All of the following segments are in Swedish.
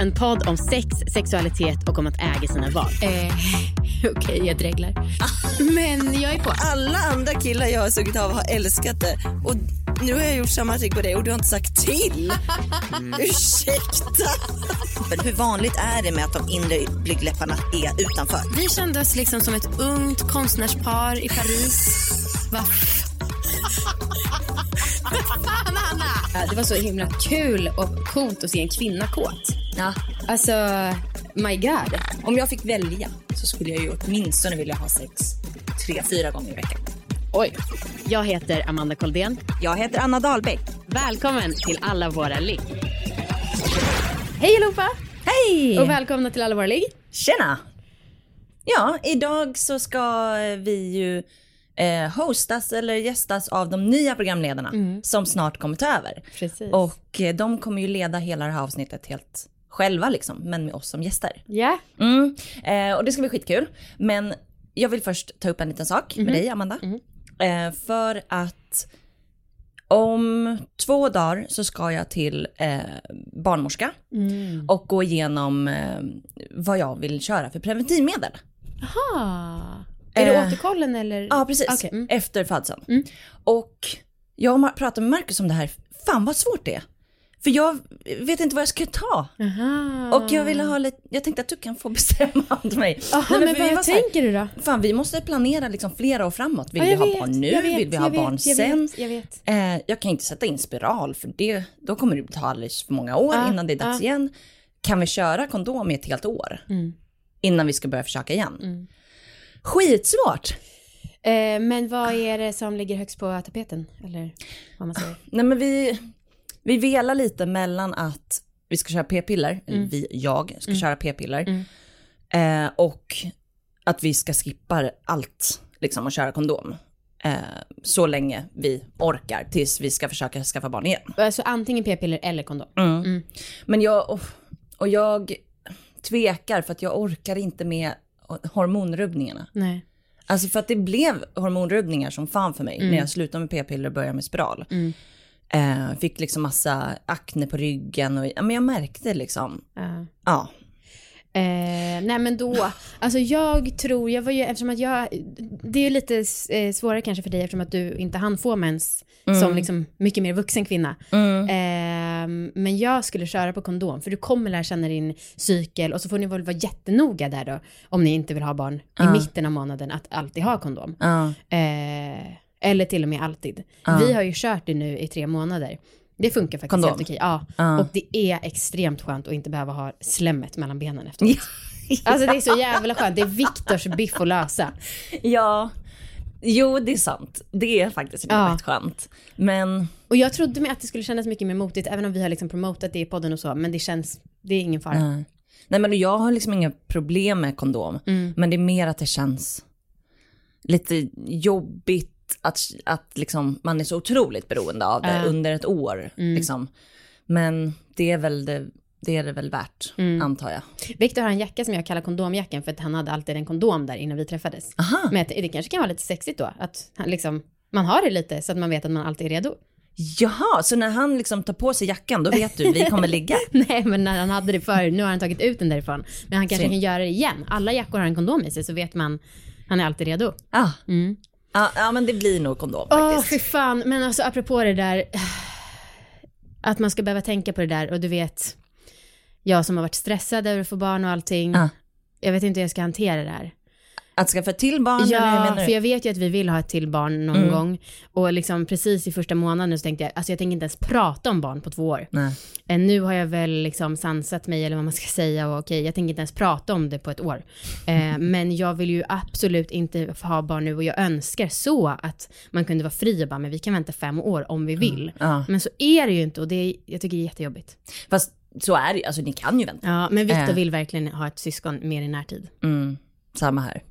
En podd om sex, sexualitet och om att äga sina val. Eh, Okej, jag dreglar. Men jag är på. Alla andra killar jag har sugit av har älskat det. Och nu har jag gjort samma trick på dig och du har inte sagt till. Ursäkta. Men hur vanligt är det med att de inre blygdläpparna är utanför? Vi kände oss liksom som ett ungt konstnärspar i Paris. Va? Fan, Anna! Det var så himla kul och coolt att se en kvinna kåt. Ja. Alltså, my god. Om jag fick välja så skulle jag ju åtminstone vilja ha sex tre, fyra gånger i veckan. Oj. Jag heter Amanda Koldén. Jag heter Anna Dahlbeck. Välkommen till Alla våra ligg. Hej allihopa! Hej! Och välkomna till Alla våra ligg. Tjena! Ja, idag så ska vi ju eh, hostas eller gästas av de nya programledarna som snart kommer ta över. Precis. Och eh, de kommer ju leda hela det här avsnittet helt själva liksom, men med oss som gäster. Ja. Mm. Eh, och det ska bli skitkul. Men jag vill först ta upp en liten sak med dig Amanda. Eh, för att om två dagar så ska jag till eh, barnmorska och gå igenom eh, vad jag vill köra för preventivmedel. Aha. Är det Eh, återkollen eller? Ja, precis. Okej, mm. Efter födseln. Och jag har pratat med Marcus om det här. Fan vad svårt det är. För jag vet inte vad jag ska ta. Aha. Och jag ville ha lite, jag tänkte att du kan få bestämma åt mig. Aha, Nej, men, var vad tänker du då? Fan vi måste planera liksom flera år framåt. Vill Ja, vi ha vet, barn nu? vet, Vill vi ha jag vet, barn jag sen? vet, jag. Eh, jag kan inte sätta in spiral för det, då kommer det ta alldeles för många år Ja, innan det är dags ja. igen. Kan vi köra kondom i ett helt år? Mm. Innan vi ska börja försöka igen. Skitsvårt! Eh, men vad är det som ligger högst på tapeten? Eller vad man säger? Nej men vi, vi velar lite mellan att vi ska köra p-piller, eller vi, jag ska köra p-piller. Eh, och att vi ska skippa allt liksom och köra kondom. Eh, så länge vi orkar tills vi ska försöka skaffa barn igen. Alltså antingen p-piller eller kondom. Men jag, och, och jag tvekar för att jag orkar inte med hormonrubbningarna. Nej. Alltså för att det blev hormonrubbningar som fan för mig när jag slutade med p-piller och började med spiral. Eh, fick liksom massa akne på ryggen och ja, men jag märkte liksom, Ja. ja. Eh, nej men då, alltså jag tror, jag var ju, eftersom att jag, det är ju lite eh, svårare kanske för dig eftersom att du inte hann få mens som liksom mycket mer vuxen kvinna. Eh, men jag skulle köra på kondom för du kommer lära känna din cykel och så får ni väl vara jättenoga där då om ni inte vill ha barn i mitten av månaden att alltid ha kondom. ja. Eh, eller till och med alltid. Vi har ju kört det nu i tre månader. Det funkar faktiskt Kondom? helt okej. Ja. Ja. Och det är extremt skönt att inte behöva ha slemmet mellan benen efteråt. Alltså det är så jävla skönt. Det är Viktors biff att lösa. ja, jo det är sant. Det är faktiskt Ja. rätt skönt. Men Och jag trodde med att det skulle kännas mycket mer motigt, även om vi har liksom promotat det i podden och så, men det känns, det är ingen fara. Nej. Nej men jag har liksom inga problem med kondom. Men det är mer att det känns lite jobbigt att, att liksom, man är så otroligt beroende av det Ja. under ett år. Liksom. Men det är väl det, det är det väl värt, antar jag. Viktor har en jacka som jag kallar kondomjackan för att han hade alltid en kondom där innan vi träffades. Aha. Men det kanske kan vara lite sexigt då, att han liksom, man har det lite så att man vet att man alltid är redo. Jaha, så när han liksom tar på sig jackan, då vet du, vi kommer ligga. Nej, men när han hade det förr, nu har han tagit ut den därifrån. Men han kanske Synd. kan göra det igen. Alla jackor har en kondom i sig så vet man, han är alltid redo. Ja, ja, ja men det blir nog kondom Åh, faktiskt. fy fan. Men alltså apropå det där, att man ska behöva tänka på det där och du vet, jag som har varit stressad över att få barn och allting, Ja. jag vet inte hur jag ska hantera det här. Att skaffa till barn, Ja, för jag vet ju att vi vill ha ett till barn någon Mm. gång. Och liksom precis i första månaden så tänkte jag, alltså jag tänker inte ens prata om barn på två år. Nej. Eh, Nu har jag väl liksom sansat mig eller vad man ska säga och okej, jag tänker inte ens prata om det på ett år. Eh, men jag vill ju absolut inte ha barn nu och jag önskar så att man kunde vara fri och bara, men vi kan vänta fem år om vi vill. Ja. Men så är det ju inte och det är, jag tycker det är jättejobbigt. Fast så är det ju, alltså ni kan ju vänta. Ja, men Viktor Eh. vill verkligen ha ett syskon mer i närtid. Mm. samma här.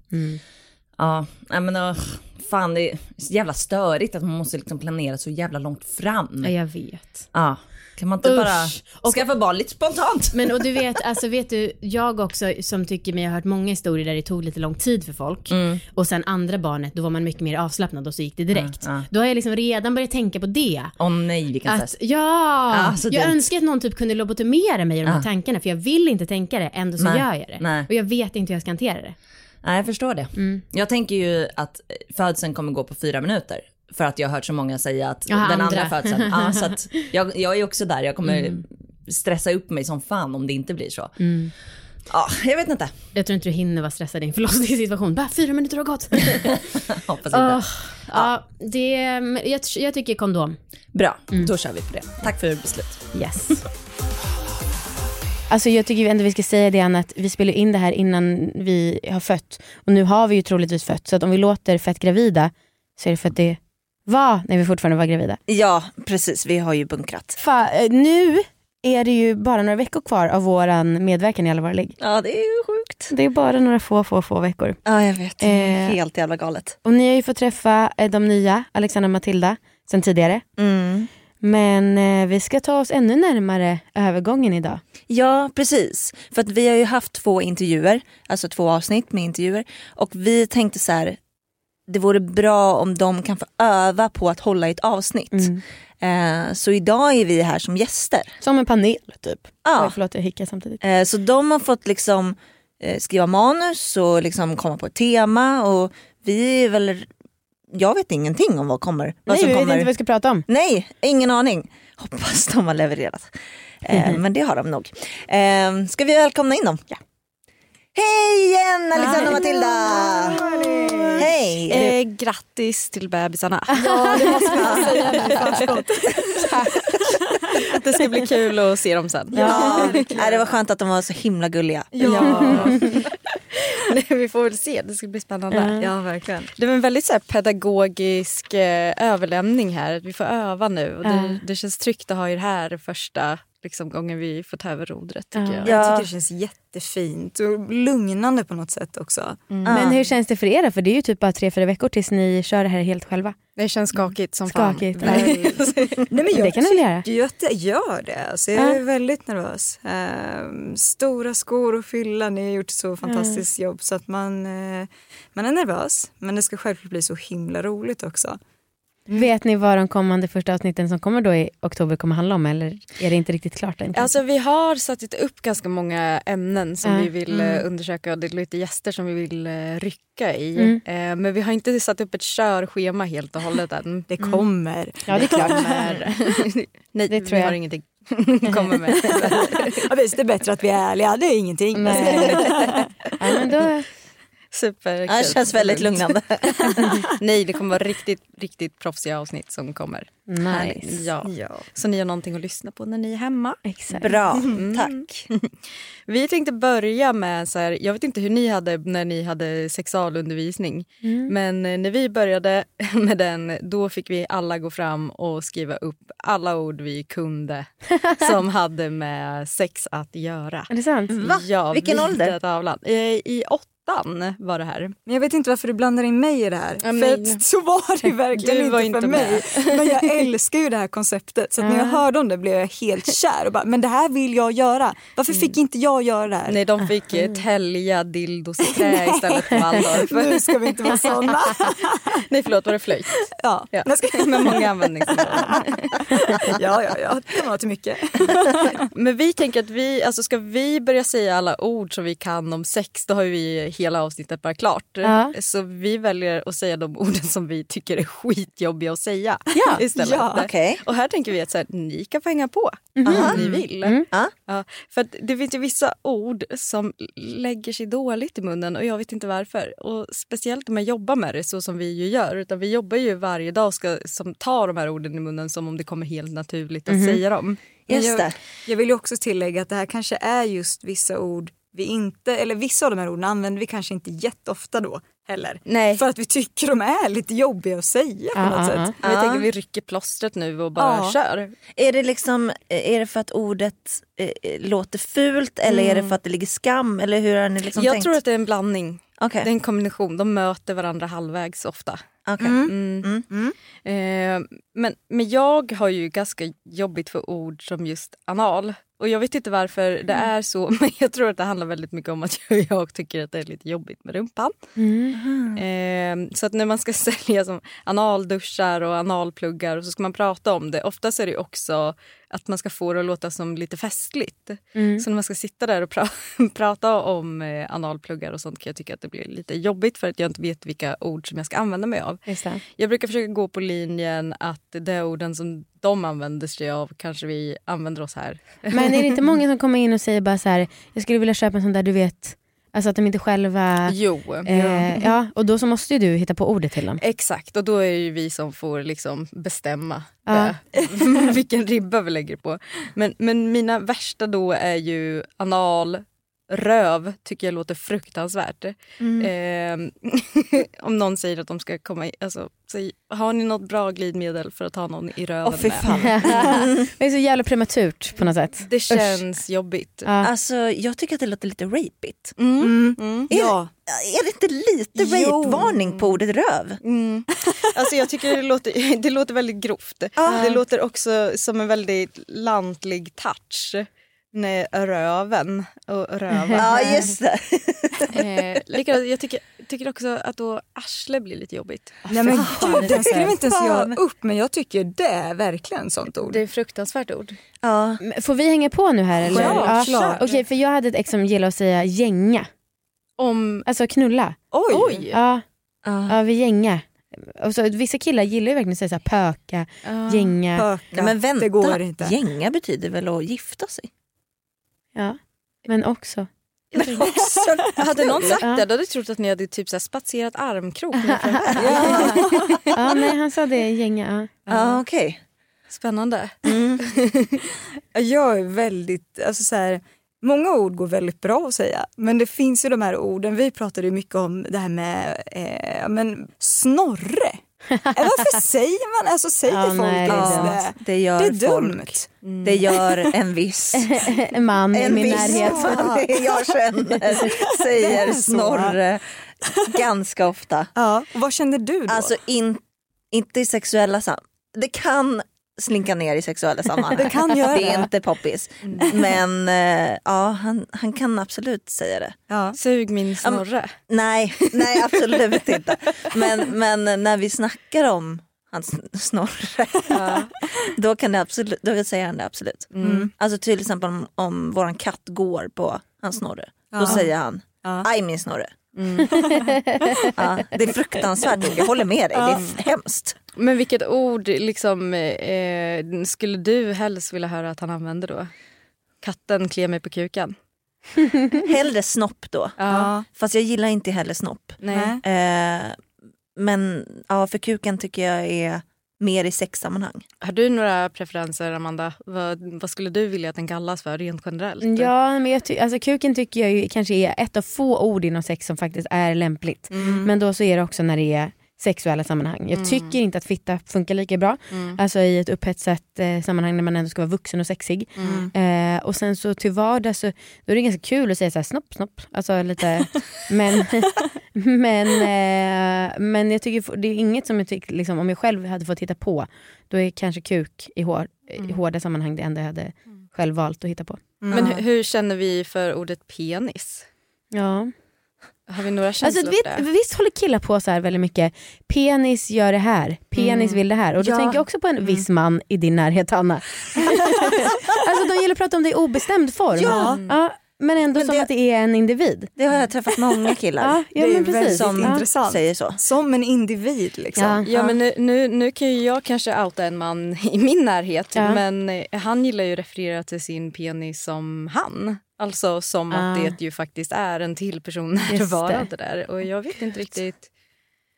Ja, nej men fan det är så jävla störigt att man måste liksom planera så jävla långt fram. Ja, jag vet. Ja, kan man inte Usch. bara Och- skaffa barn lite spontant? Men och du vet, alltså vet du, jag också som tycker mig, har hört många historier där det tog lite lång tid för folk. Och sen andra barnet, då var man mycket mer avslappnad och så gick det direkt. Ja, ja. Då har jag liksom redan börjat tänka på det. Åh nej vilken Att, stress. ja, Alltså, jag önskar att någon typ kunde lobotomera mig i de här Ja. tankarna för jag vill inte tänka det, ändå så Nej, gör jag det. nej. Och jag vet inte hur jag ska hantera det. Nej jag förstår det. Mm. Jag tänker ju att födseln kommer gå på fyra minuter. För att jag har hört så många säga att Ja, den andra. andra födseln, ja så att jag, jag är också där, jag kommer stressa upp mig som fan om det inte blir så. Ja, jag vet inte. Jag tror inte du hinner vara stressad i en förlossningssituation. Bara fyra minuter har gått. Hoppas inte. Åh, ja, det, men jag, jag tycker kondom. Bra, Mm. då kör vi på det. Tack för beslut. Yes. Alltså jag tycker ändå vi ska säga det Anna, att vi spelar in det här innan vi har fött. Och nu har vi ju troligtvis fött. Så att om vi låter fett gravida så är det för att det var när vi fortfarande var gravida. Ja, precis. Vi har ju bunkrat. Fa, eh, nu är det ju bara några veckor kvar av våran medverkan i ligg. Ja, det är ju sjukt. Det är bara några få, få, få veckor. Ja, jag vet. Eh. Helt jävla galet. Och ni har ju fått träffa eh, de nya, Alexandra och Matilda, sen tidigare. Mm. Men eh, vi ska ta oss ännu närmare övergången idag. Ja, precis. För att vi har ju haft två intervjuer, alltså två avsnitt med intervjuer. Och vi tänkte så här, det vore bra om de kan få öva på att hålla i ett avsnitt. Eh, så idag är vi här som gäster. Som en panel typ. Ja. Oj, förlåt jag hickar samtidigt. Eh, så de har fått liksom eh, skriva manus och liksom komma på ett tema och vi är väl, jag vet ingenting om vad kommer. Vad Nej, som vi vet kommer. inte vad vi ska prata om. Nej, ingen aning. Hoppas de har levererat. Eh, men det har de nog. Eh, ska vi välkomna in dem? Ja. Hej igen Alexandra och Matilda! Hej! Eh, grattis till bebisarna. Ja, det måste vi säga. Det ska bli kul att se dem sen. Ja, nej, det var skönt att de var så himla gulliga. Ja. Nej, vi får väl se, det ska bli spännande. Ja, verkligen. Det var en väldigt så här, pedagogisk eh, överlämning här. Vi får öva nu och det, det känns tryggt att ha er här första liksom, gången vi får ta över rodret. Tycker jag. Ja. Jag tycker det känns jättefint och lugnande på något sätt också. Men hur känns det för er då? För det är ju typ bara tre, fyra veckor tills ni kör det här helt själva. Det känns skakigt som Skakigt. fan. Väldigt. Nej, men Det kan ni väl göra? att det gör det. Alltså, jag är väldigt nervös. Ehm, stora skor att fylla. Ni har gjort så fantastiskt jobb så att man, eh, man är nervös. Men det ska självklart bli så himla roligt också. Vet ni vad de kommande första avsnitten som kommer då i oktober kommer handla om eller är det inte riktigt klart än? Alltså vi har satt upp ganska många ämnen som Ja. vi vill eh, undersöka och det är lite gäster som vi vill eh, rycka i. Mm. Eh, men vi har inte satt upp ett körschema helt och hållet än. Det kommer. Ja det är klart. Nej, Det tror vi jag. har ingenting komma med. Ja, visst, det är bättre att vi är ärliga. Det är ingenting. Nej. ja, men då, Superkul. Ja, det känns väldigt lugnande. Nej, det kommer vara riktigt, riktigt proffsiga avsnitt som kommer. nice. Ja. Ja. Så ni har någonting att lyssna på när ni är hemma. Exakt. Bra, tack. Vi tänkte börja med, så här, jag vet inte hur ni hade när ni hade sexualundervisning. Men eh, när vi började med den, då fick vi alla gå fram och skriva upp alla ord vi kunde som hade med sex att göra. Är det sant? Ja, Vilken ålder? Tavlan. Eh, I åttan var det här. Men jag vet inte varför du blandar in mig i det här. Ja, för men- så var det verkligen inte var för inte mig. Men jag älskar ju det här konceptet. Så att när jag hörde om det blev jag helt kär. Och bara, men det här vill jag göra. Varför fick inte jag göra det här? Nej, de fick eh, tälja dildos i trä istället för Waldorf. Nu ska vi inte vara såna. Nej, förlåt, var det flöjt? Ja, Ja. Med många användningsområden. ja, ja, ja. Det kan vara till mycket. Men vi tänker att vi, alltså ska vi börja säga alla ord som vi kan om sex, då har vi hela avsnittet bara klart. Ja. Så vi väljer att säga de orden som vi tycker är skitjobbiga att säga Ja. istället. Ja, okej. Och här tänker vi att så här, ni kan få hänga på Mhm. om ni vill. Ja. Ja, för att det finns ju vissa ord som lägger sig dåligt i munnen och jag vet inte varför. Och speciellt om man jobbar med det så som vi ju gör. Utan vi jobbar ju varje dag och ska som tar de här orden i munnen som om det kommer helt naturligt att säga dem. Just jag, det. jag vill ju också tillägga att det här kanske är just vissa ord vi inte, eller vissa av de här orden använder vi kanske inte jätteofta då heller. Nej. För att vi tycker de är lite jobbiga att säga på Ja, något ja, sätt. Men jag tänker vi rycker plåstret nu och bara Ja. kör. Är det liksom, är det för att ordet eh, låter fult eller är det för att det ligger skam eller hur har ni liksom jag tänkt? tror att det är en blandning Okej. Det är en kombination, de möter varandra halvvägs ofta. okej. Mm. Mm. Eh, men, men jag har ju ganska jobbigt för ord som just anal. Och jag vet inte varför det Mm. är så men jag tror att det handlar väldigt mycket om att jag, jag tycker att det är lite jobbigt med rumpan. Eh, så att när man ska sälja som analduschar och analpluggar och så ska man prata om det. Oftast är det också att man ska få det att låta som lite festligt. Mm. Så när man ska sitta där och pra- prata om eh, analpluggar och sånt kan jag tycka att det blir lite jobbigt för att jag inte vet vilka ord som jag ska använda mig av. Det. Jag brukar försöka gå på linjen att de orden som de använder sig av kanske vi använder oss här. Men är det inte många som kommer in och säger bara så här, jag skulle vilja köpa en sån där du vet, alltså att de inte själva, Jo. eh, ja och då så måste ju du hitta på ordet till dem. Exakt, och då är det ju vi som får liksom bestämma Ja. eh, vilken ribba vi lägger på. Men, men mina värsta då är ju anal, röv tycker jag låter fruktansvärt. Eh, om någon säger att de ska komma i, alltså, säg, har ni något bra glidmedel för att ha någon i röven Åh fy med? det är så jävla prematurt på något sätt. Det känns jobbigt. Ja. Alltså jag tycker att det låter lite rapigt. Mm. Mm. Ja. Är det inte lite rape-varning på ordet röv? Mm. Alltså jag tycker det låter, det låter väldigt grovt. Det låter också som en väldigt lantlig touch. Nej, röven och röven. Ja just det. eh, likadant, jag tycker, tycker också att då arsle blir lite jobbigt. Nej men gud, det skrev inte ens jag upp men jag tycker det är verkligen sånt ord. Det är ett fruktansvärt ord. Ja. Får vi hänga på nu här eller? Självklart. Okej för jag hade ett ex som gillade att säga gänga, Om... alltså knulla. Oj! Oj! Ja, Ja. ja vi gänga. Och så, vissa killar gillar ju verkligen att säga så här, pöka, gänga. Pöka. Men vänta, Det går inte. gänga betyder väl att gifta sig? Ja. Men också. Men också, Hade någon sagt Ja. det då hade jag trott att ni hade typ så här spatserat armkrok. Ja nej han sa det, gänga. Ja. ja okej. Spännande. Jag är väldigt, alltså så här, många ord går väldigt bra att säga men det finns ju de här orden, vi pratade ju mycket om det här med eh, ja, men snorre. Varför säger man, alltså säger Ja, folk nej, det det? Gör Det är folk. dumt. Det gör en viss, En man i en min viss närhet. jag känner säger. Snorre ganska ofta. Ja, och vad känner du då? Alltså in, inte i sexuella sam... Det kan slinka ner i sexuella sammanhang. Det kan göra det är inte poppis. Men eh, ja, han, han kan absolut säga det. ja. Sug min snorre. Nej, nej absolut inte. Men, men när vi snackar om hans snorre, då kan det absolut, då säger han det absolut. Alltså till exempel om, om våran katt går på hans snorre, då säger han Ja. aj min snorre. Ja, det är fruktansvärt, jag håller med dig, det är hemskt. Men vilket ord liksom, eh, skulle du helst vilja höra att han använder då? Katten kliar mig på kuken. Hellre snopp då. Ja. Fast jag gillar inte heller snopp. Eh, men ja, för kuken tycker jag är mer i sexsammanhang. Har du några preferenser Amanda? Vad, vad skulle du vilja att den kallas för rent generellt? Ja, men jag ty- alltså, kuken tycker jag ju kanske är ett av få ord inom sex som faktiskt är lämpligt. Men då så är det också när det är sexuella sammanhang. Jag tycker inte att fitta funkar lika bra. Alltså i ett upphetsat eh, sammanhang när man ändå ska vara vuxen och sexig. Eh, och sen så till vardags så då är det ganska kul att säga så här snopp snopp. Alltså lite, men men, eh, men jag tycker det är inget som jag tycker, liksom, om jag själv hade fått hitta på, då är kanske kuk i, hår, i hårda sammanhang det enda jag hade själv valt att hitta på. Men hur, hur känner vi för ordet penis? Ja. Har vi några känslor Alltså, för vet, det? visst håller killar på så här väldigt mycket, penis gör det här, penis vill det här. Och då Ja. tänker jag också på en viss man i din närhet Hanna. alltså de gillar att prata om det i obestämd form. Ja. Ja, men ändå Men som det- att det är en individ. Det har jag träffat många killar Ja, ja Det är men precis. väldigt som Ja. intressant. säger så. Som en individ liksom. Ja. Ja men nu, nu, nu kan ju jag kanske outa en man i min närhet Ja. men eh, han gillar ju att referera till sin penis som han. Alltså som att Ah. det ju faktiskt är en till person närvarande där. Och jag vet inte riktigt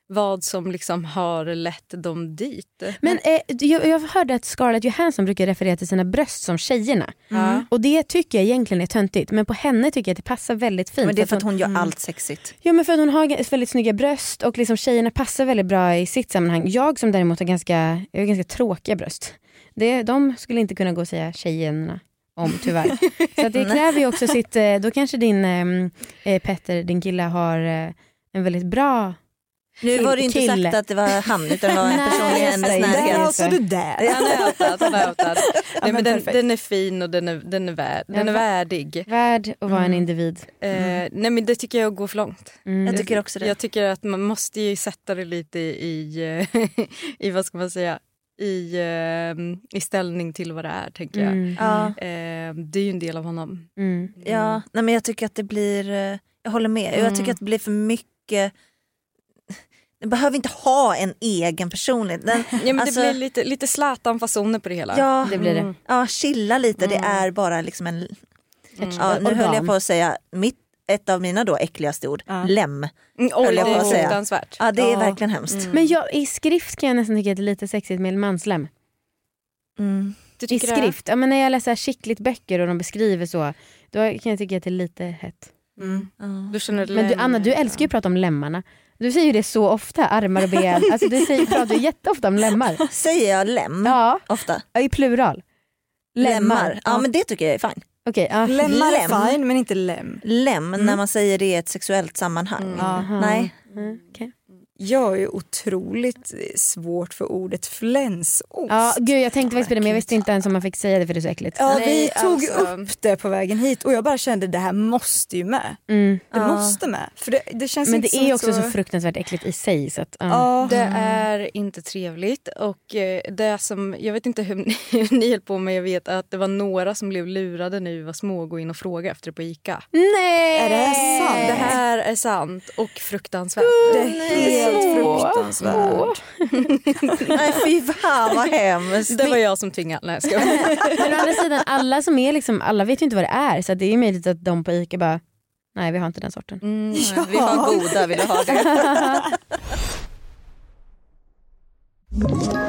vad som liksom har lett dem dit. Men eh, jag, jag hörde att Scarlett Johansson brukar referera till sina bröst som tjejerna. Ja. Och det tycker jag egentligen är töntigt men på henne tycker jag att det passar väldigt fint. Men det är för att hon, hon gör allt sexigt. Ja men för att hon har väldigt snygga bröst och liksom tjejerna passar väldigt bra i sitt sammanhang. Jag som däremot har ganska, jag har ganska tråkiga bröst. Det, de skulle inte kunna gå och säga tjejerna om tyvärr. Så det kräver ju också sitt, eh, då kanske din eh, eh, Petter, din kille har, eh, en väldigt bra Nu var det inte kille. sagt att det var han utan det var en person i hennes det. närhet. Där Alltså du där. Han är outad. Han är outad. Nej, men men den, den är fin och den är, den är, värd, den är värdig. värd att vara en individ. Eh, nej men det tycker jag går för långt. Mm. Jag tycker också det. Jag tycker att man måste ju sätta det lite i, eh, i vad ska man säga, i, eh, i ställning till vad det är tänker jag. Mm. Eh, det är ju en del av honom. Mm. ja. Nej, men jag tycker att det blir, eh, jag håller med, jag Mm. tycker att det blir för mycket den behöver inte ha en egen personlighet. Den, Ja, men Alltså- det blir lite, lite Zlatan-fasoner på det hela. ja, Det blir det. Mm. ja, chilla lite, det Mm. är bara liksom en... Ett Ja, nu höll jag på att säga mitt, ett av mina då äckligaste ord, Ja. lem. Mm, oj, höll jag det på är att säga. Ja, det är Ja. verkligen hemskt. Mm. Men jag, i skrift kan jag nästan tycka att det är lite sexigt med manslem. Mm. I det? skrift, ja, men när jag läser skickligt böcker och de beskriver så, då kan jag tycka att det är lite hett. Mm. Ja. Du känner Men du, Anna, du älskar ju att prata om lemmarna. Du säger ju det så ofta, armar och ben. Alltså, du säger, pratar ju jätteofta om lemmar. Säger jag lem Ja, ofta? i plural. Lemmar. Ja, men det tycker jag är fine. Okej, ja. Lemmar Lem. är fine men inte lem. Lem när man säger det i ett sexuellt sammanhang. Mm. Nej. Mm, okej. Jag är ju otroligt svårt för ordet flänsost. Ja, gud, jag tänkte faktiskt på det men jag visste inte ens om man fick säga det för det är så äckligt. Ja, Nej, vi tog alltså- upp det på vägen hit och jag bara kände det här måste ju med. Mm. Det Ja. måste med. För det, det känns Men det är också så fruktansvärt äckligt i sig. Så att, ja. Ja. Det är inte trevligt och eh, det som, jag vet inte hur ni, hur ni höll på men jag vet att det var några som blev lurade när vi var små och gå in och fråga efter det på ICA. Nej! Är det här sant? Det här är sant och fruktansvärt. Det helt fruktansvärt. Nej fy fan vad hemskt. Det var jag som tvingade. Nej, jag skojar. Men å andra sidan, alla som är liksom, alla vet ju inte vad det är så det är ju möjligt att de på ICA bara, nej vi har inte den sorten. Mm, Nej, Vi har goda, vill du ha det?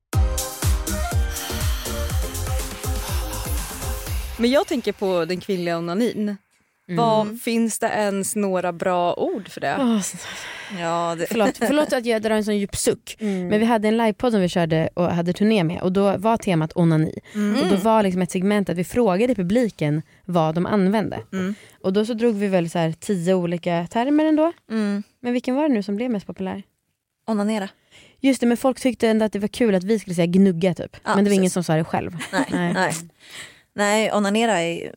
Men jag tänker på den kvinnliga onanin. Vad, finns det ens några bra ord för det? Åh, Ja, det... förlåt, förlåt att jag drar en sån djup suck. Men vi hade en livepodd som vi körde och hade turné med och då var temat onani. Och då var liksom ett segment att vi frågade publiken vad de använde. Och då så drog vi väl så här tio olika termer ändå. Mm. Men vilken var det nu som blev mest populär? Onanera. Just det, men folk tyckte ändå att det var kul att vi skulle säga gnugga typ. Ja, men det var ingen precis. som sa det själv. Nej, Nej. nej. Nej. onanera är,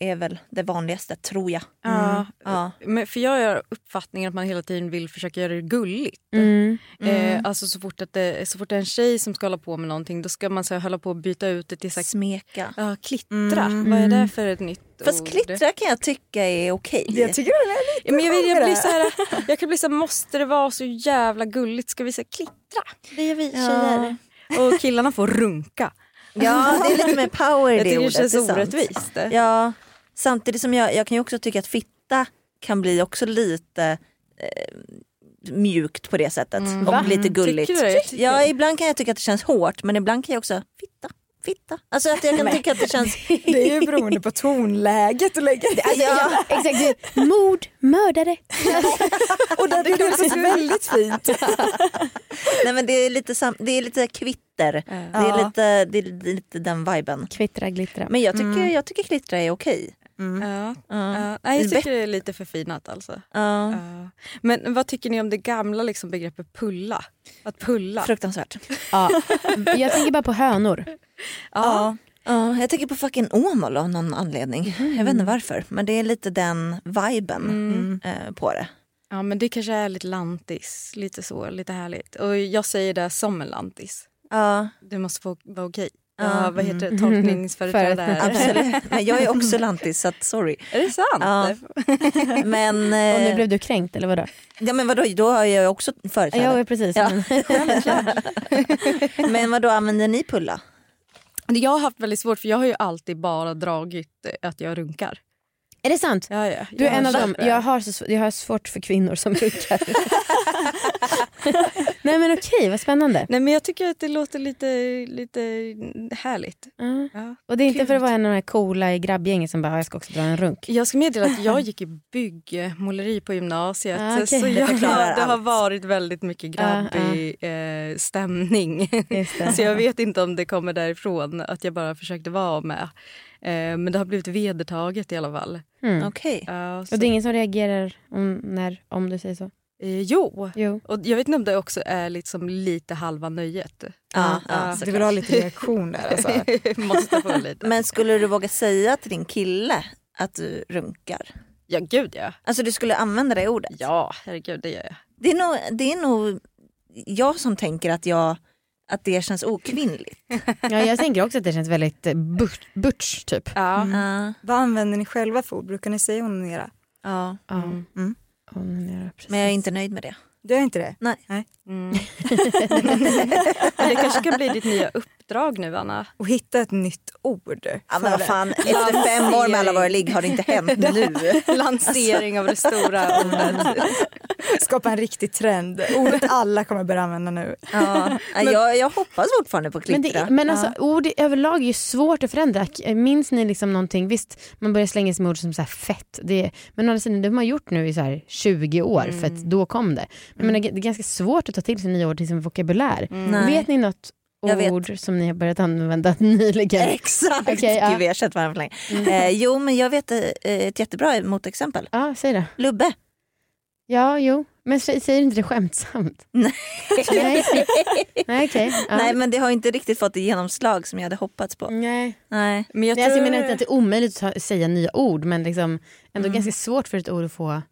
är väl det vanligaste, tror jag. Ja, Ja. men för jag har uppfattningen att man hela tiden vill försöka göra det gulligt. Mm. Eh, alltså så fort, att det, så fort det är en tjej som ska hålla på med någonting då ska man så här, hålla på att byta ut det till så här, Smeka. ja, klittra. Vad är det för ett nytt Fast ord? klittra kan jag tycka är okej. Jag tycker den är lite Ja, men jag, vill, jag, blir så här, jag kan bli så här, måste det vara så jävla gulligt? Ska vi säga klittra? Det gör vi tjejer. Och killarna får runka. Ja, det är lite mer power i Jag det tycker det ordet. känns orättvist. Ja, samtidigt som jag, jag kan ju också tycka att fitta kan bli också lite eh, mjukt på det sättet. Va? Och lite gulligt. Du Ja, du? ibland kan jag tycka att det känns hårt men ibland kan jag också fitta, fitta. Alltså att jag kan tycka att det känns... Det är ju beroende på tonläget och lägga det. Ja, exakt. Mord, mördare. Och det är väldigt fint. Nej men det är lite, sam, det är lite kvitter. Det, är Ja. lite, det är lite den viben. Kvittra, glittra. Men jag tycker, jag tycker klittra är okej. Ja. Ja. Ja, nej, jag tycker det är lite förfinat alltså. Ja. Ja. Men vad tycker ni om det gamla liksom, begreppet pulla? Att pulla? Fruktansvärt. Ja. Jag tänker bara på hönor. Ja. Ja, jag tänker på fucking Åmål av någon anledning. Jag vet inte varför. Men det är lite den viben eh, på det. ja, men det kanske är lite lantis. Lite så, lite härligt. Och jag säger det som en lantis. Ja, Det måste få vara okej. Ja. Vad heter det? Tolkningsföreträdare. absolut. Men jag är också lantis så att sorry. Är det sant? Ja. Men, Och nu eh, blev du kränkt eller vadå? ja, men vadå, då har jag också företräde. Ja, precis. Ja. Men- Men vad då använder ni pulla? Jag har haft väldigt svårt för jag har ju alltid bara dragit eh, att jag runkar. Är det sant? Ja, ja. Du är en av dem. det. Jag har, så, jag har svårt för kvinnor som runkar. Nej men okej, vad spännande. Nej men jag tycker att det låter lite, lite härligt. Ja. Ja. Och det är inte Gud. för att vara en av de här coola i grabbgänget som bara, "Ja, jag ska också dra en runk. Jag ska meddela att jag gick i byggmåleri på gymnasiet. Ah, okej. Så Det jag, förklarar det har varit väldigt mycket grabbig eh, stämning. Just det. Så jag vet inte om det kommer därifrån, att jag bara försökte vara med. Eh, men det har blivit vedertaget i alla fall. Mm. Okej. Så, Och det är ingen som reagerar om, när, om du säger så? eh, jo, Jo. och jag vet inte om det också är liksom lite halva nöjet. Ja, ja, Ja, Du vill ha lite reaktion där alltså. Måste få lite. Men skulle du våga säga till din kille att du runkar? Ja gud ja. Alltså du skulle använda det ordet? Ja herregud det gör jag. Det är nog, det är nog jag som tänker att, jag, att det känns okvinnligt. Ja, jag tänker också att det känns väldigt eh, butch, butch typ. Ja. Ja. Vad använder ni själva för ord? Brukar ni säga onanera? ja. Ja. Mm. Onanera, precis. Men jag är inte nöjd med det. Du är inte det? Nej. Mm. Men det kanske kan bli ditt nya uppdrag nu Anna. Och hitta ett nytt ord. Ja, men för vad fan, efter fem år med alla våra ligg har det inte hänt nu. Lansering av det stora ordet. Skapa en riktig trend. Ordet alla kommer börja använda nu. Ja. jag, jag hoppas fortfarande på Men, det, men alltså, ord i- överlag är ju svårt att förändra. Minns ni liksom någonting? Visst, man börjar slänga sig med ord som så här fett. Det, men å andra sidan, det har man gjort nu i så här 20 år för att då kom det. Men jag menar, det är ganska svårt att ta till sig nya ord till sin vokabulär. Nej. Vet ni något Jag vet. ord som ni har börjat använda nyligen? Exakt! Okej, ja. Gud, vi har sett varandra för länge. Eh, jo men jag vet eh, ett jättebra motexempel. Ja, säg det. Lubbe. Ja, jo. Men sä- säger inte det skämtsamt? Nej. Nej, Nej okej. Ja. Nej men det har inte riktigt fått det genomslag som jag hade hoppats på. Nej. Nej. Men jag Nej, alltså, jag tror... menar inte att det är omöjligt att säga nya ord men liksom ändå Mm. ganska svårt för ett ord att få...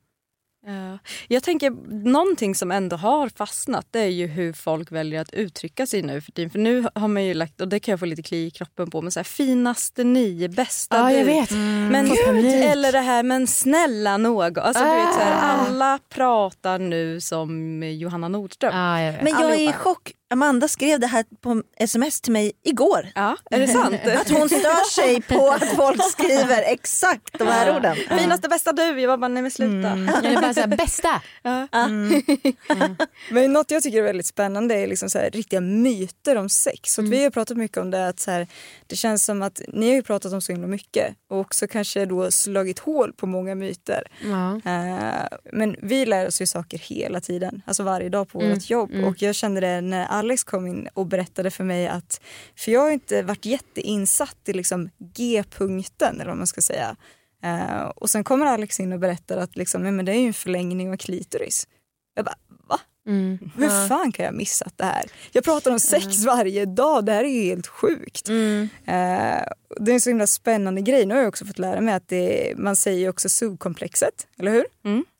Ja. Jag tänker någonting som ändå har fastnat det är ju hur folk väljer att uttrycka sig nu för tiden. För nu har man ju lagt, och det kan jag få lite kli i kroppen på, men så här, finaste ni, bästa Ja, du. jag vet. Men Får panik. eller det här, men snälla någon. Alltså, du vet, så här, Ah. alla pratar nu som Johanna Nordström. Ja, jag. Men jag är i Allihopa. chock. Amanda skrev det här på sms till mig igår. Ja, är det sant? Att hon stör sig på att folk skriver exakt de här orden. Finaste bästa du. Jag var bara, nej men sluta. Eller bara såhär, bästa! Men något jag tycker är väldigt spännande är liksom så här, riktiga myter om sex. Så att Vi har pratat mycket om det att så här, det känns som att ni har ju pratat om så himla mycket och också kanske då slagit hål på många myter. Ja. Eh, men vi lär oss ju saker hela tiden, alltså varje dag på Mm, vårt jobb. mm. Och jag kände det när Alex kom in och berättade för mig att, för jag har inte varit jätteinsatt i liksom G-punkten eller vad man ska säga. Eh, och sen kommer Alex in och berättar att liksom, men det är ju en förlängning av klitoris. Jag bara, va? Mm. Hur fan kan jag ha missat det här? Jag pratar om sex varje dag, det här är ju helt sjukt. Mm. Eh, det är en så himla spännande grej. Nu har jag också fått lära mig att det, man säger också subkomplexet, eller hur?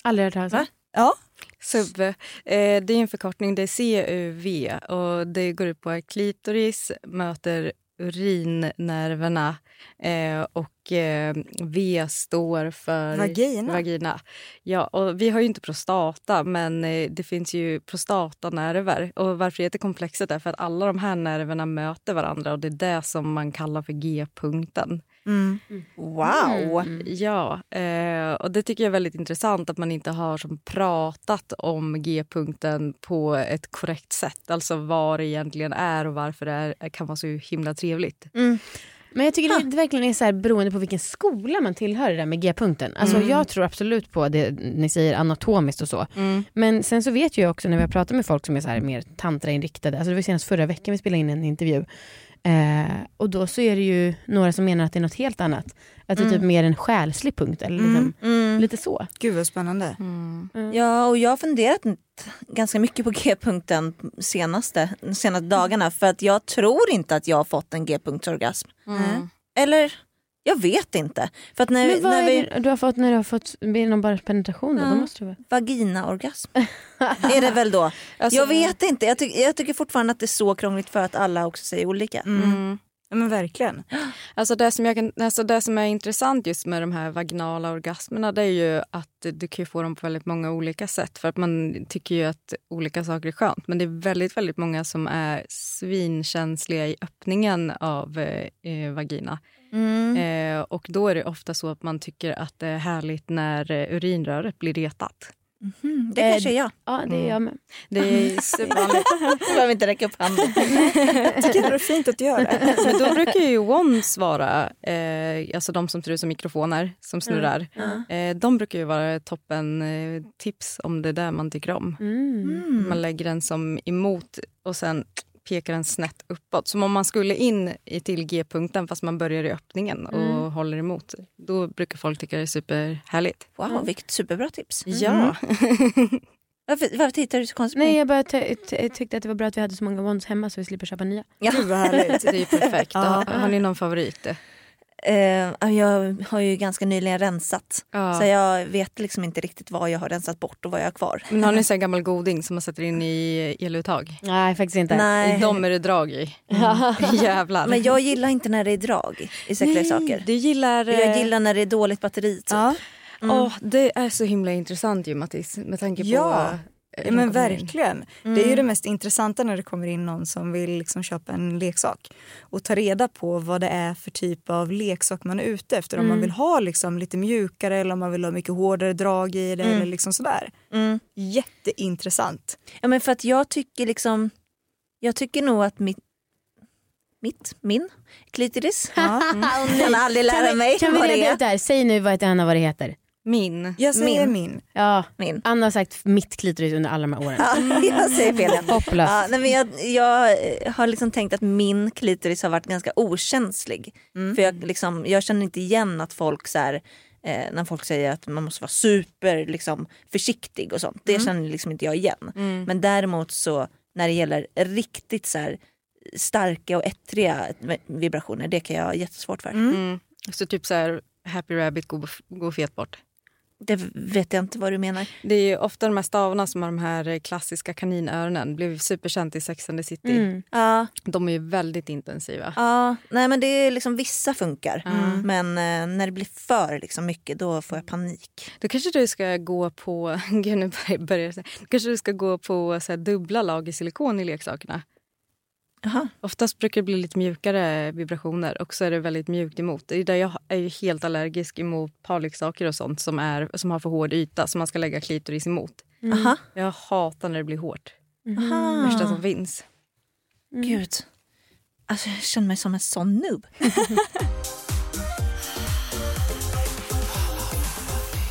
Aldrig hört talas om. Ja. SUV, eh, det är en förkortning, det är CUV och det går ut på att klitoris möter urinnerverna eh, och eh, V står för Vagina. vagina. Ja, och vi har ju inte prostata men eh, det finns ju prostatanerver och varför det heter komplexet är för att alla de här nerverna möter varandra och det är det som man kallar för G-punkten. Mm. Wow! Ja, eh, och det tycker jag är väldigt intressant att man inte har som pratat om G-punkten på ett korrekt sätt. Alltså vad det egentligen är och varför det är, kan vara så himla trevligt. Men jag tycker det, det verkligen är så här beroende på vilken skola man tillhör det där med G-punkten. Alltså Mm. jag tror absolut på det ni säger anatomiskt och så. Men sen så vet jag också när vi har pratat med folk som är så här mer tantrainriktade, alltså det var senast förra veckan vi spelade in en intervju. Eh, och då så är det ju några som menar att det är något helt annat. Att det är typ mer en själslig punkt eller liksom, Mm. lite så. Gud vad spännande. Ja, och jag har funderat ganska mycket på G-punkten senaste, senaste dagarna för att jag tror inte att jag har fått en G-punktsorgasm. Eller, jag vet inte. För att när, Men vad när är vi, det du har fått när du har fått genom bara penetration? då? Ja. Då måste. Vaginaorgasm är det väl då? Alltså, jag vet inte, jag, ty- jag tycker fortfarande att det är så krångligt för att alla också säger olika. Mm. Ja, men verkligen. Alltså det, som jag kan, alltså det som är intressant just med de här vaginala orgasmerna det är ju att du kan få dem på väldigt många olika sätt. För att man tycker ju att olika saker är skönt. Men det är väldigt, väldigt många som är svinkänsliga i öppningen av eh, eh, vagina. Mm. Eh, och då är det ofta så att man tycker att det är härligt när eh, urinröret blir retat. Mm, det kanske är jag. Ja, det är jag med. Det är supervanligt. Du behöver inte räcka upp handen. Jag tycker det är fint att du gör det. Men då brukar ju wands vara, eh, alltså de som ser ut som mikrofoner som snurrar. Eh, de brukar ju vara toppen eh, tips om det är där man tycker om. Mm. Man lägger den som emot och sen pekar den snett uppåt. Som om man skulle in i till G-punkten fast man börjar i öppningen och håller emot. Då brukar folk tycka det är superhärligt. Wow, vilket superbra tips. Ja. Varför, varför tittar du så konstigt Nej, jag bara ty- ty- tyckte att det var bra att vi hade så många wands hemma så vi slipper köpa nya. Ja. Gud vad härligt. Det är ju perfekt. Ja. Har, har ni någon favorit? Eh, jag har ju ganska nyligen rensat. Ja. Så jag vet liksom inte riktigt vad jag har rensat bort och vad jag har kvar. Men har ni en gammal goding som man sätter in i eluttag? Nej, faktiskt inte. Nej. De är det drag i. Jävlar. Men jag gillar inte när det är drag i säkra saker. Du gillar... eh, Jag gillar när det är dåligt batteri. Typ. Ja, Åh, det är så himla intressant ju Mattis med tanke på... Ja. Ja men verkligen. Det är ju det mest intressanta när det kommer in någon som vill liksom köpa en leksak. Och ta reda på vad det är för typ av leksak man är ute efter. Om man vill ha liksom lite mjukare eller om man vill ha mycket hårdare drag i det eller liksom sådär. Mm. Jätteintressant. Ja, men för att jag tycker liksom... Jag tycker nog att mitt... Mitt? Min? Klitoris? Ja. Kan aldrig lära mig Kan vi vad det reda är. ut det här? Säg nu vad ett Anna vad det heter. Min. Jag säger Min. min. Ja, Min. Anna har sagt mitt klitoris under alla de här åren. Ja, jag säger fel. igen. Hopplöst. Ja, nej, men jag, jag eh, har liksom tänkt att min klitoris har varit ganska okänslig. För jag, liksom, jag känner inte igen att folk så här, eh, när folk säger att man måste vara super liksom, försiktig och sånt. Det känner liksom inte jag igen. Men däremot så när det gäller riktigt så här, starka och ettriga vibrationer, det kan jag ha jättesvårt för. Mm. Så typ så här, Happy Rabbit går, går fet bort. Det vet jag inte vad du menar. Det är ofta de här stavarna som har de här klassiska kaninöronen. Blev superkänt i Sex and the City. Mm. Ja, De är ju väldigt intensiva. ja nej men det är liksom vissa funkar. Men eh, när det blir för liksom mycket då får jag panik. Då kanske du ska gå på... Gud, nu börjar- börjar jag säga. Då kanske du ska gå på så här, dubbla lager silikon i leksakerna. Jaha. Oftast brukar det bli lite mjukare vibrationer och så är det väldigt mjukt emot. Det är där jag är ju helt allergisk emot parleksaker och sånt som, är, som har för hård yta som man ska lägga klitoris emot. Aha. Jag hatar när det blir hårt. Aha. Värsta som finns. Gud. Alltså, jag känner mig som en sån noob.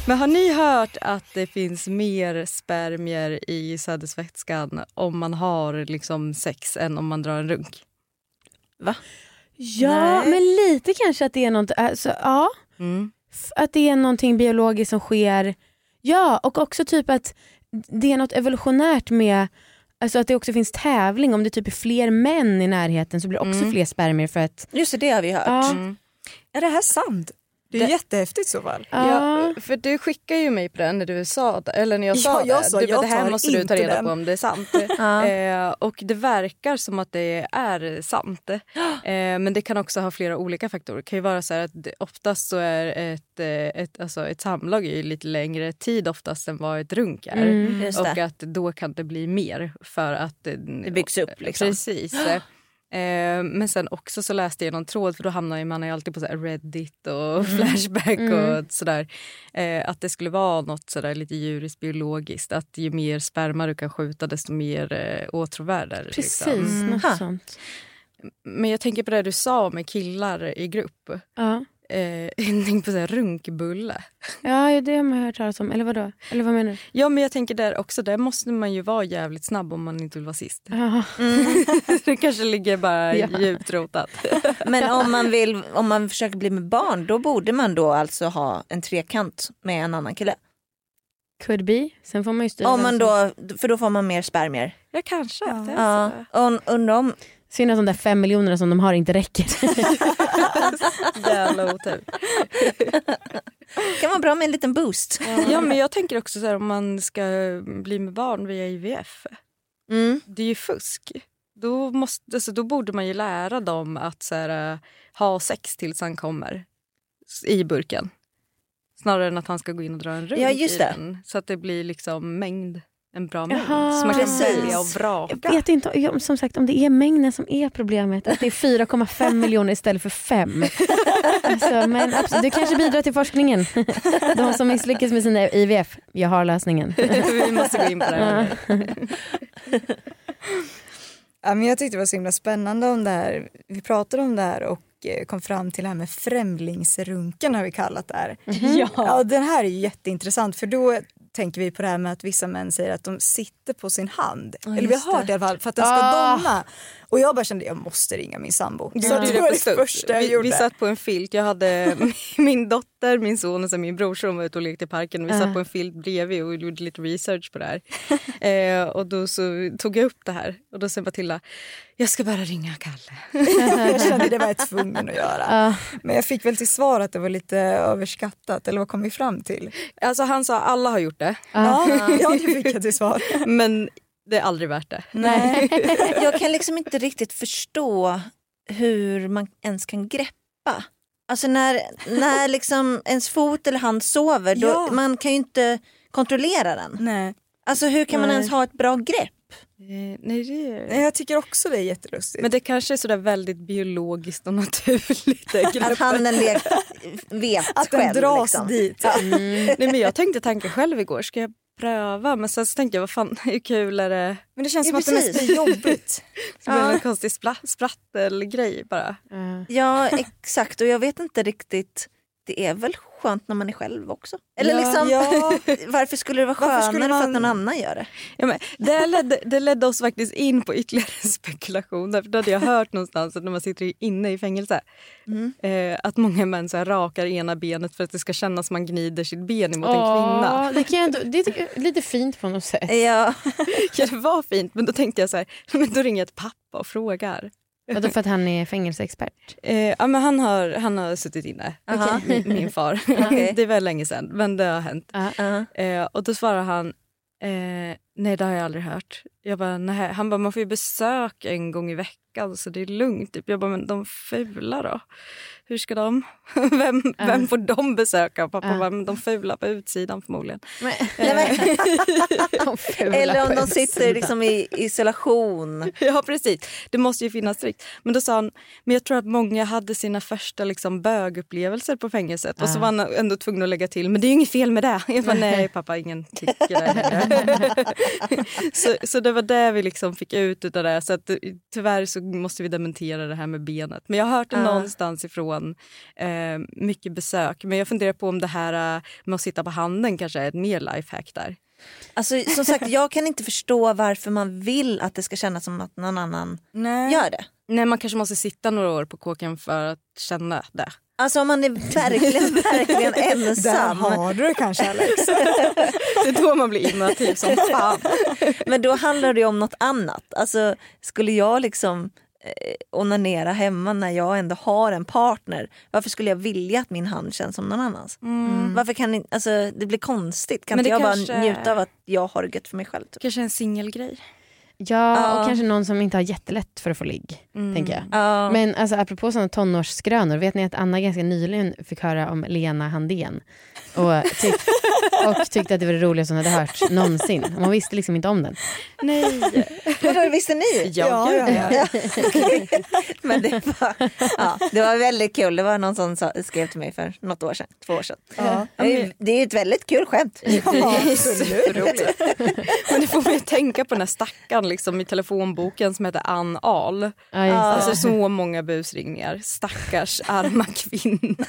Men har ni hört att det finns mer spermier i sädesvätskan om man har liksom sex än om man drar en runk? Va? Ja, men lite kanske att det är något, alltså, ja. Mm. Att det är någonting biologiskt som sker. Ja, och också typ att det är något evolutionärt med Alltså att det också finns tävling, om det typ är fler män i närheten så blir det också fler spermier för att... Just det, det har vi hört. Ja, Är det här sant? Det är Det- jättehäftigt i så fall. ja. Ja, för du skickade ju mig på den när du sa det, eller när jag Ja, sa jag det. sa, du, bara, jag det här måste du ta inte reda den. på om det är sant. eh, och det verkar som att det är sant. Eh, men det kan också ha flera olika faktorer. Det kan ju vara så här att det, oftast så är ett, eh, ett, alltså ett samlag är ju lite längre tid oftast än vad ett runk är. Mm. Och att då kan det bli mer för att det, Det byggs upp, liksom. Precis. Eh, men sen också så läste jag någon tråd, för då hamnar ju- man ju alltid på så Reddit och Flashback och sådär. Eh, att det skulle vara något sådär lite djuriskt biologiskt. Att ju mer sperma du kan skjuta desto mer eh, åtråvärd är det. Precis, Liksom. något Ha. sånt. Men jag tänker på det du sa med killar i grupp. Ja. Eh, jag på så här runkbulle. ja, ja, det har man hört talas om. Eller vadå? Eller vad menar du? Ja men jag tänker där också, där måste man ju vara jävligt snabb om man inte vill vara sist. Ja. det kanske ligger bara Ja. djupt rotat. Men om man, vill, om man försöker bli med barn då borde man då alltså ha en trekant med en annan kille. Could be. Sen får man ju styra Om man då, för då får man mer spermier. Ja kanske. Ja. Och undrar om... Synd att de där fem miljonerna som de har inte räcker. Jävla otur. kan vara bra med en liten boost. Ja men jag tänker också så här, om man ska bli med barn via IVF. Mm. Det är ju fusk. Då, måste, alltså, då borde man ju lära dem att så här, äh, ha sex tills han kommer i burken. Snarare än att han ska gå in och dra en runk Ja, just i den. Så att det blir liksom mängd. En bra mängd. Så man kan Precis. välja och vraka. Jag vet inte ja, som sagt om det är mängden som är problemet. Att det är 4,5 miljoner istället för 5. Alltså, men absolut, du kanske bidrar till forskningen. De som misslyckas med sina IVF, jag har lösningen. Vi måste gå in på det här. Ja, men jag tyckte det var så himla spännande om det här. Vi pratade om det här och eh, kom fram till det här med främlingsrunken har vi kallat det här. Ja. Ja, den här är jätteintressant för då tänker vi på det här med att vissa män säger att de sitter på sin hand. Ja, Eller vi har hört det. i alla fall för att den ska Ah. domna. Och jag bara kände jag måste ringa min sambo. Så gjorde det var det första jag vi, gjorde. vi satt på en filt. Jag hade min dotter, min son och sen min brorson som var ute och lekte i parken. Vi Ah. satt på en filt bredvid och gjorde lite research på det här. eh, och då så tog jag upp det här och då sa Matilda, jag ska bara ringa Kalle. jag kände det var jag tvungen att göra. Ja. Men jag fick väl till svar att det var lite överskattat. Eller vad kom vi fram till? Alltså han sa alla har gjort det. Ja, ja det fick jag till svar. Men det är aldrig värt det. Nej. Jag kan liksom inte riktigt förstå hur man ens kan greppa. Alltså när, när liksom ens fot eller hand sover, då, Ja. man kan ju inte kontrollera den. Nej. Alltså hur kan man Nej. ens ha ett bra grepp? Eh, nej, det Nej, jag tycker också det är jättelustigt. Men det kanske är sådär väldigt biologiskt och naturligt. Att handen vet att den själv. dras liksom. dit. Nej, men jag tänkte tanken själv igår, ska jag pröva? Men sen så tänkte jag, vad fan, hur kul är det? Men det känns Ja, som att det mest precis. blir jobbigt. Det blir Ja. en konstig sprattelgrej bara. Ja exakt och jag vet inte riktigt. Det är väl skönt när man är själv också? Eller Ja. liksom, Ja. varför skulle det vara skönare skulle för att man- någon annan gör det? Ja, men det, ledde, det ledde oss faktiskt in på ytterligare spekulationer. För då hade jag hört någonstans att när man sitter inne i fängelse eh, att många män så här rakar ena benet för att det ska kännas som man gnider sitt ben emot en kvinna. Det, kan jag ändå, det tycker jag är lite fint på något sätt. Ja, Ja, det var fint, men då tänkte jag så här, men då ringer jag till pappa och frågar. Vadå för att han är fängelseexpert? Eh, ja, men han, har, han har suttit inne, Aha. min, min far. Okej. det är väl länge sedan, men det har hänt. ja. Eh, och då svarar han, eh, nej det har jag aldrig hört. Jag bara, nej. Han bara, man får ju besök en gång i veckan så det är lugnt. Typ. Jag bara, men de fula då? Hur ska de? vem, vem får de besöka? Pappa Ja. bara, men de fula på utsidan förmodligen. Nej, men, De fula eller om de sitter liksom i isolation. Ja precis, det måste ju finnas strikt. Men då sa han, men jag tror att många hade sina första liksom, bögupplevelser på fängelset. Och så var han ändå tvungen att lägga till, men det är ju inget fel med det. Jag bara, nej pappa, ingen tycker det. längre." så, så det var det vi liksom fick ut utav det. Så att, eh, tyvärr så måste vi dementera det här med benet. Men jag har hört det någonstans ifrån, eh, mycket besök. Men jag funderar på om det här eh, med att sitta på handen kanske är ett mer lifehack där. Alltså, som sagt, jag kan inte förstå varför man vill att det ska kännas som att någon annan Nej. gör det. Nej, man kanske måste sitta några år på kåken för att känna det. Alltså om man är verkligen, verkligen Där ensam. har du det kanske Alex. Det är då man blir innovativ som fan. Men då handlar det ju om något annat. Alltså skulle jag liksom onanera hemma när jag ändå har en partner. Varför skulle jag vilja att min hand känns som någon annans? Varför kan ni, alltså, det blir konstigt. Kan inte jag kanske- bara njuta av att jag har det gött för mig själv? Typ? Kanske en singelgrej. Ja, Ja. och kanske någon som inte har jättelätt för att få ligg. Tänker jag. Ja. Men alltså, apropå sådana tonårsskrönor, vet ni att Anna ganska nyligen fick höra om Lena Handén? Och, tyck, och tyckte att det var det roligaste hon hade hört någonsin. Hon visste liksom inte om den. Nej. Vadå, visste ni? Ja, ja, ja. Men det var, ja, det var väldigt kul. Det var någon som sa, skrev till mig för något år sedan, två år sedan. Ja. Det är- är ett väldigt kul skämt. Ja, absolut. Roligt. Men det får mig att tänka på den här stackaren liksom, i telefonboken som heter Ann Ahl. Ja. Alltså så många busringningar. Stackars arma kvinna.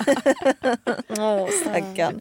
Åh, stackarn.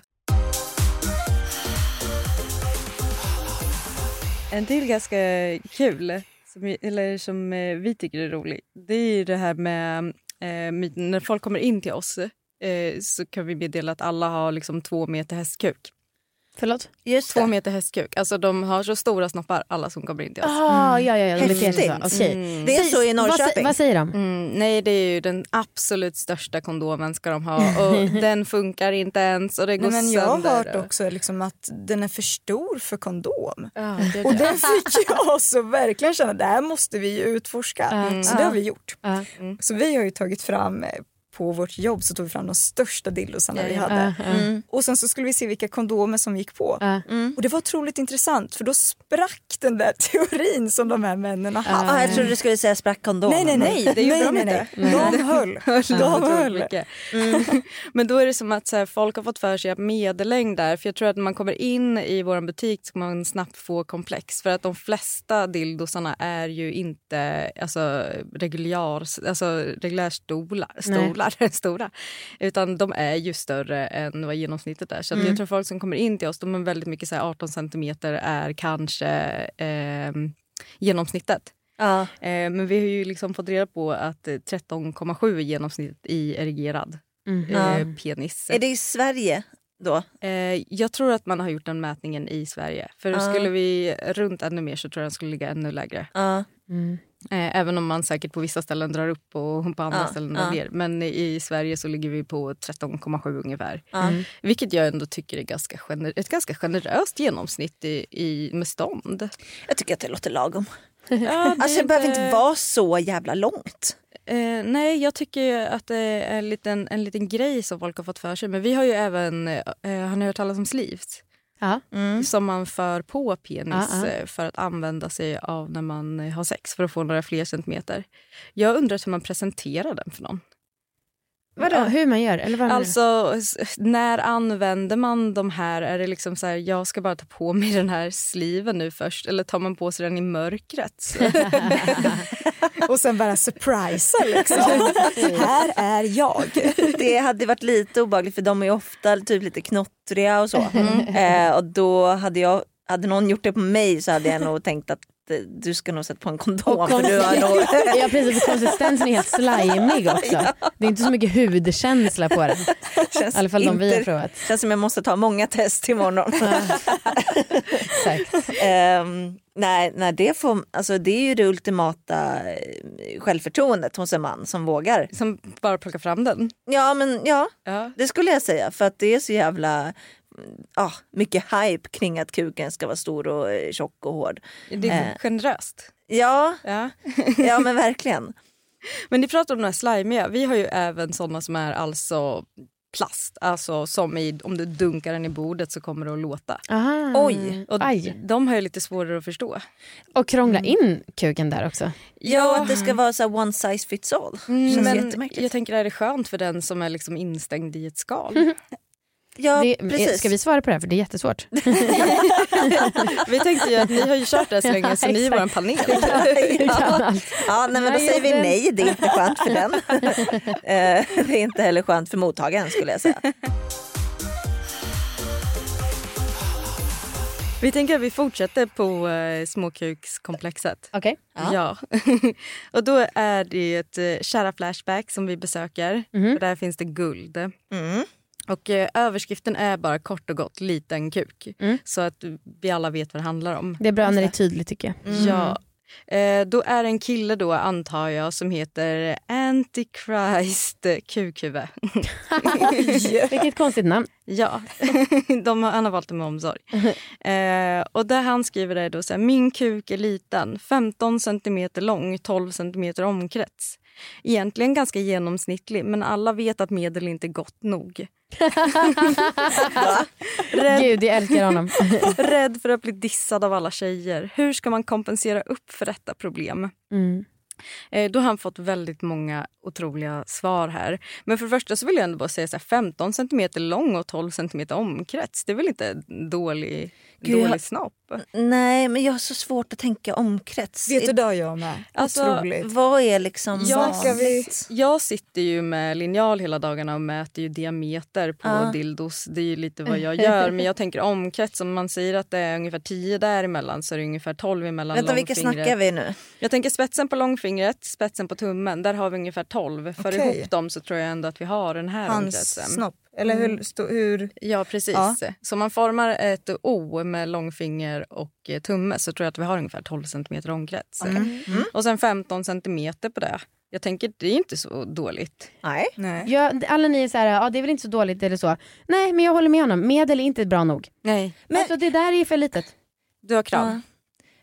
En till ganska kul, som, eller som eh, vi tycker är rolig, det är ju det här med eh, när folk kommer in till oss eh, så kan vi meddela att alla har liksom två meter hästkuk. Förlåt? Just Två meter hästkuk. Alltså de har så stora snoppar alla som kommer in till oss. Ah, ja, ja, ja, de sig så. Häftigt. Okej. Mm. Det är så i Vad, sä- Norrköping. vad säger de? Mm, nej, det är ju den absolut största kondomen ska de ha och den funkar inte ens och det går Nej, men jag har hört också liksom att den är för stor för kondom. Ja, det, Och den fick jag så verkligen känna, det här måste vi ju utforska. Mm. Så det har vi gjort. Ja. Så vi har ju tagit fram, eh, på vårt jobb så tog vi fram de största dildosarna vi Ja, hade. Ja, ja. Och sen så skulle vi se vilka kondomer som gick på. Ja. Och det var otroligt intressant för då sprack den där teorin som de här männen har haft. Ah, jag trodde du skulle säga sprack kondom. Nej, nej, nej. det gjorde nej, de nej, inte. nej. De höll. De höll. mycket. Men då är det som att så här, folk har fått för sig att medellängd där, för jag tror att när man kommer in i vår butik så kommer man snabbt få komplex för att de flesta dildosarna är ju inte alltså, reguljär, alltså regulärstolar, stolar, stora, utan de är ju större än vad genomsnittet är. Så att jag tror folk som kommer in till oss, de är väldigt mycket så här, 18 centimeter är kanske eh, genomsnittet. Ja. Eh, men vi har ju liksom fått reda på att eh, 13,7 är genomsnitt i erigerad eh, penis. Är det i Sverige då? Eh, jag tror att man har gjort den mätningen i Sverige. För Ja. skulle vi runt ännu mer så tror jag den skulle ligga ännu lägre. Ja. Eh, även om man säkert på vissa ställen drar upp och på andra Ja, ställen drar ja. ner. Men i Sverige så ligger vi på 13,7 ungefär. Ja. Vilket jag ändå tycker är ganska ett ganska generöst genomsnitt i, i, med stånd. Jag tycker att det låter lagom. Ja, det Alltså det behöver inte vara så jävla långt. Eh, nej, jag tycker att det är en liten, en liten grej som folk har fått för sig. Men vi har ju även, eh, har ni hört talas om sleeves? Ja. Som man för på penis Ja, ja. eh, för att använda sig av när man har sex för att få några fler centimeter. Jag undrar hur man presenterar den för någon. Vadå, hur man gör? Eller vad? Alltså, när använder man de här? Är det liksom så här, jag ska bara ta på mig den här sliven nu först? Eller tar man på sig den i mörkret? Och sen bara surprisa liksom. Här är jag. Det hade varit lite obehagligt för de är ju ofta typ lite knottriga och så. Eh, och då hade jag, hade någon gjort det på mig så hade jag nog tänkt att du ska nog sätta på en kondom. Och för du har nog... ja precis, för konsistensen är helt slimig också. Det är inte så mycket hudkänsla på den. Känns I alla fall de vi har inte- provat. Känns som jag måste ta många test imorgon. Exakt. Ehm, nej, nej det, får, alltså, det är ju det ultimata eh, självförtroendet hos en man som vågar. Som bara plockar fram den? Ja, men ja, Ja. det skulle jag säga. För att det är så jävla mm, ja, mycket hype kring att kuken ska vara stor och eh, tjock och hård. Det är Eh. generöst. Ja, Ja. ja men verkligen. Men ni pratar om de här slimiga. Vi har ju även sådana som är alltså plast. Alltså som i, om du dunkar den i bordet så kommer det att låta. Aha. Oj. Och Aj. de har jag lite svårare att förstå. Och krångla in kuken där också. Ja, att det ska vara så här one size fits all. Känns men jättemärkligt. jag tänker är det skönt för den som är liksom instängd i ett skal? Ja, Det, precis. ska vi svara på det här? För det är jättesvårt. Vi tänkte ju att ni har ju kört det här så länge så ni är vår panel. ja. ja, nej, men då säger vi nej. Det är inte skönt för den. Eh, det är inte heller skönt för mottagaren skulle jag säga. Vi tänker att vi fortsätter på eh, småkukskomplexet. Okej. Ja. och då är det ett eh, kära Flashback som vi besöker. Mhm. Och där finns det guld. Mm. Och eh, överskriften är bara kort och gott liten kuk. Mm. Så att vi alla vet vad det handlar om. Det är bra när det är tydligt tycker jag. Ja. Eh, då är det en kille då antar jag som heter Antichrist kukhuvud. Vilket konstigt namn. Ja, De har, han har valt det med omsorg. Eh, och där han skriver det då så här, min kuk är liten, 15 centimeter lång, 12 centimeter omkrets. Egentligen ganska genomsnittlig, men alla vet att medel inte är gott nog. Rädd, Gud, jag älskar honom. rädd för att bli dissad av alla tjejer. Hur ska man kompensera upp för detta problem? Mm. Eh, då har han fått väldigt många otroliga svar här. Men för det första så vill jag ändå bara säga så här, 15 centimeter lång och 12 centimeter omkrets. Det är väl inte dålig, Gud, jag- dålig snopp? Nej, men jag har så svårt att tänka omkrets. Vet du, det jag med. Alltså, Otroligt. Vad är liksom Jag, vanligt? jag sitter ju med linjal hela dagarna och mäter ju diameter på Ja. dildos. Det är ju lite vad jag gör. Men jag tänker omkrets, om man säger att det är ungefär 10 däremellan så är det ungefär 12 emellan Vänta, vilka snackar vi nu? Jag tänker spetsen på långfingret långfingret, spetsen på tummen, där har vi ungefär 12. För ihop dem så tror jag ändå att vi har den här Hans omkretsen. snopp. Eller hur, Mm. stå, hur... Ja, precis. Ja. Så man formar ett O med långfinger och eh, tumme så tror jag att vi har ungefär 12 centimeter omkrets. Mm. Mm. Och sen 15 centimeter på det. Jag tänker det är inte så dåligt. Nej. Nej. Ja, alla ni är så här, ja det är väl inte så dåligt eller så. Nej men jag håller med honom, medel är inte bra nog. Nej. Men, alltså det där är för litet. Du har krav. Ja.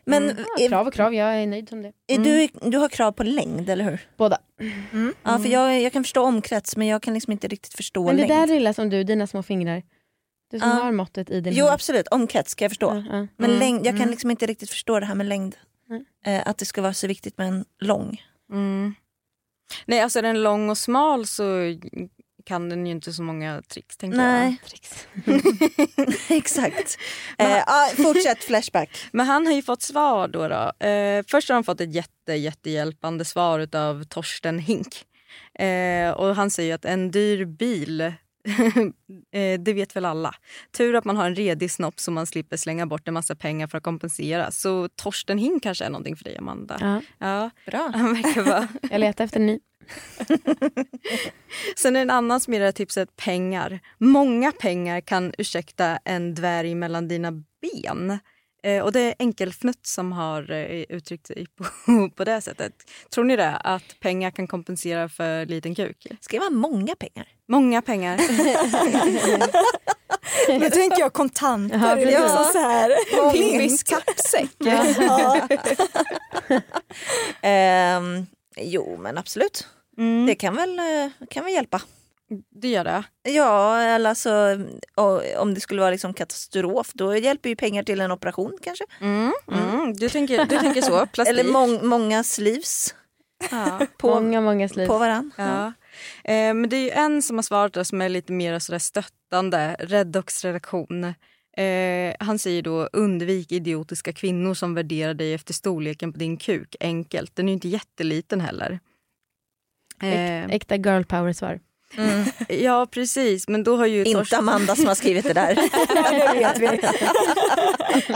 Men Ja, krav och krav, jag är nöjd som det. är du, du har krav på längd, eller hur? Båda. Ja, för jag, jag kan förstå omkrets men jag kan liksom inte riktigt förstå Men det längd. där lilla som du, dina små fingrar. Du som Ja. har måttet i din Jo hand. absolut, omkrets kan jag förstå. Ja, ja. Men Mm, längd, jag kan mm. liksom inte riktigt förstå det här med längd. Eh, att det ska vara så viktigt med en lång. Mm. Nej, alltså är den lång och smal så kan den ju inte så många tricks. Tänkte Nej. Exakt. Eh, ja, fortsätt Flashback. Jag. Men han har ju fått svar då. då. Eh, först har han fått ett jätte, jättehjälpande svar av Torsten Hink. Eh, och han säger att en dyr bil Eh, det vet väl alla. Tur att man har en redig snopp så man slipper slänga bort en massa pengar för att kompensera. Så Torsten Hink kanske är någonting för dig, Amanda. Ja. Ja, Bra. han verkar vara... Jag letar efter en ny. Sen är det en annan som ger det här tipset pengar. Många pengar kan ursäkta en dvärg mellan dina ben. Eh, och det är Enkelfnutt som har eh, uttryckt sig på, på det sättet. Tror ni det? Att pengar kan kompensera för liten kuk? Ska det vara många pengar? Många pengar. Nu tänker jag kontanter. Ja, precis. liksom så här. Pimpis kappsäck. Ja. Ehm, jo men absolut. Mm. Det kan väl, eh, kan väl hjälpa. Det gör det. Ja, eller alltså, och, om det skulle vara liksom katastrof då hjälper ju pengar till en operation kanske. Mm. Mm. Du, tänker, du tänker så? Plastik? Eller mång, många sleeves ja. på, Många, många sliv. på varann. Ja. Eh, men det är ju en som har svarat där som är lite mer sådär stöttande, Redox-redaktion. Eh, han säger då undvik idiotiska kvinnor som värderar dig efter storleken på din kuk. Enkelt. Den är ju inte jätteliten heller. Eh, Äkta girl power svar. ja precis men då har ju Inte Torsten- Amanda som har skrivit det där. det vet vi.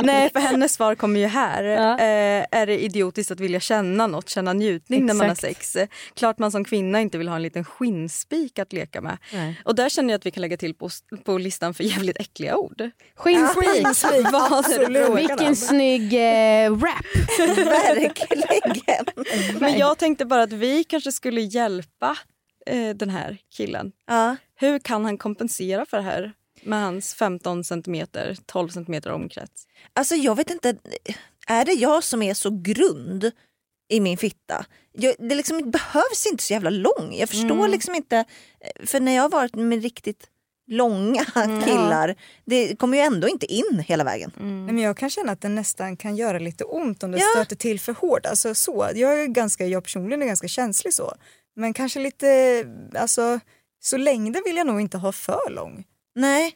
Nej för hennes svar kommer ju här. Ja. Eh, är det idiotiskt att vilja känna något, känna njutning när man har Exakt. sex? Klart man som kvinna inte vill ha en liten skinnspik att leka med. Nej. Och där känner jag att vi kan lägga till på, på listan för jävligt äckliga ord. Skinnspik. Absolut. Vilken snygg eh, rap. Verkligen. Men jag tänkte bara att vi kanske skulle hjälpa eh, den här killen. Ja. Hur kan han kompensera för det här med hans 15 centimeter, 12 centimeter omkrets? Alltså jag vet inte, är det jag som är så grund i min fitta? Jag, det liksom behövs inte så jävla lång. Jag förstår Mm. liksom inte, för när jag har varit med riktigt långa killar, det kommer ju ändå inte in hela vägen. Nej, men jag kan känna att den nästan kan göra lite ont om det Ja. stöter till för hårt. Alltså, så. Jag, är ganska, jag personligen är ganska känslig så. Men kanske lite, alltså, så längden vill jag nog inte ha för lång. Nej,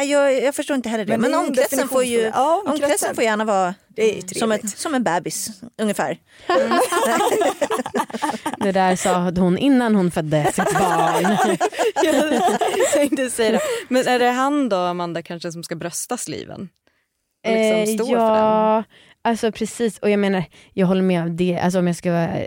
jag, jag förstår inte heller det. Men Men, omkretsen får ju. Ja, omkretsen. omkretsen får gärna vara Det är ju som, ett, som en bebis ungefär. Det där sa hon innan hon födde sitt barn. jag tänkte säga det. Men är det han då, Amanda, kanske som ska brösta sliven? Och liksom Eh, står för den? ja, alltså precis. Och jag menar, jag håller med om det. Alltså om jag ska vara eh,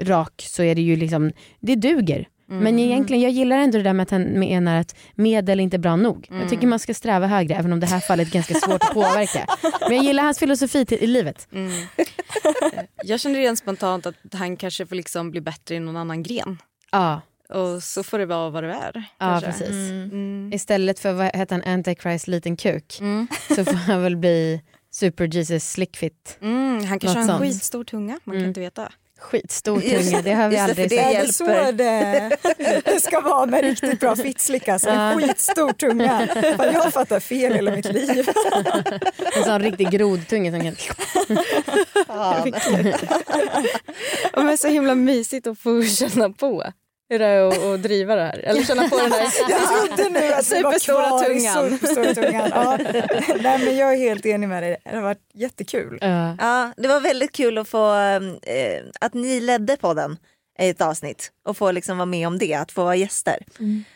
rak så är det ju liksom, det duger. Mm. Men egentligen, jag gillar ändå det där med att han menar att medel är inte bra nog. Mm. Jag tycker man ska sträva högre, även om det här fallet är ganska svårt att påverka. Men jag gillar hans filosofi till, i livet. Mm. Jag känner rent spontant att han kanske får liksom bli bättre i någon annan gren. Ja, Och så får det vara vad det är. ja precis. Mm. Istället för, vad heter han, Antichrist liten kuk, Mm. så får han väl bli Super Jesus Slickfit. Mm, han kanske Något har en sånt. skitstor tunga, man kan Mm. inte veta. Skitstor tunga, det har vi just det, aldrig för det. Är så det, det ska vara med riktigt bra fittslick? Alltså, en Ja. skitstor tunga. Fan, jag har fattat fel hela mitt liv. En sån riktig grodtunga som kan... Ja, men så himla mysigt att få känna på hur det är att, att driva det här. Eller känna på den här Jag trodde nu att det var Superstora kvar i tungan. superstora tungan. Ja. Nej, men jag är helt enig med dig. Det har varit jättekul. Ja. Ja, det var väldigt kul att få eh, att ni ledde podden i ett avsnitt och få liksom vara med om det, att få vara gäster.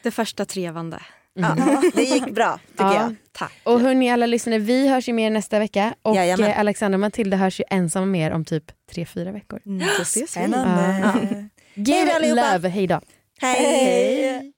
det första trevande. Ja, det gick bra tycker Ja, jag. Tack. Och hörni alla lyssnare, vi hörs ju mer nästa vecka och Jajamän. eh, Alexandra och Matilda hörs ju ensamma mer om typ tre fyra veckor. Mm, då ses vi. Spännande. Give Hej då, it allihopa. love, hej då. Hej. Hej.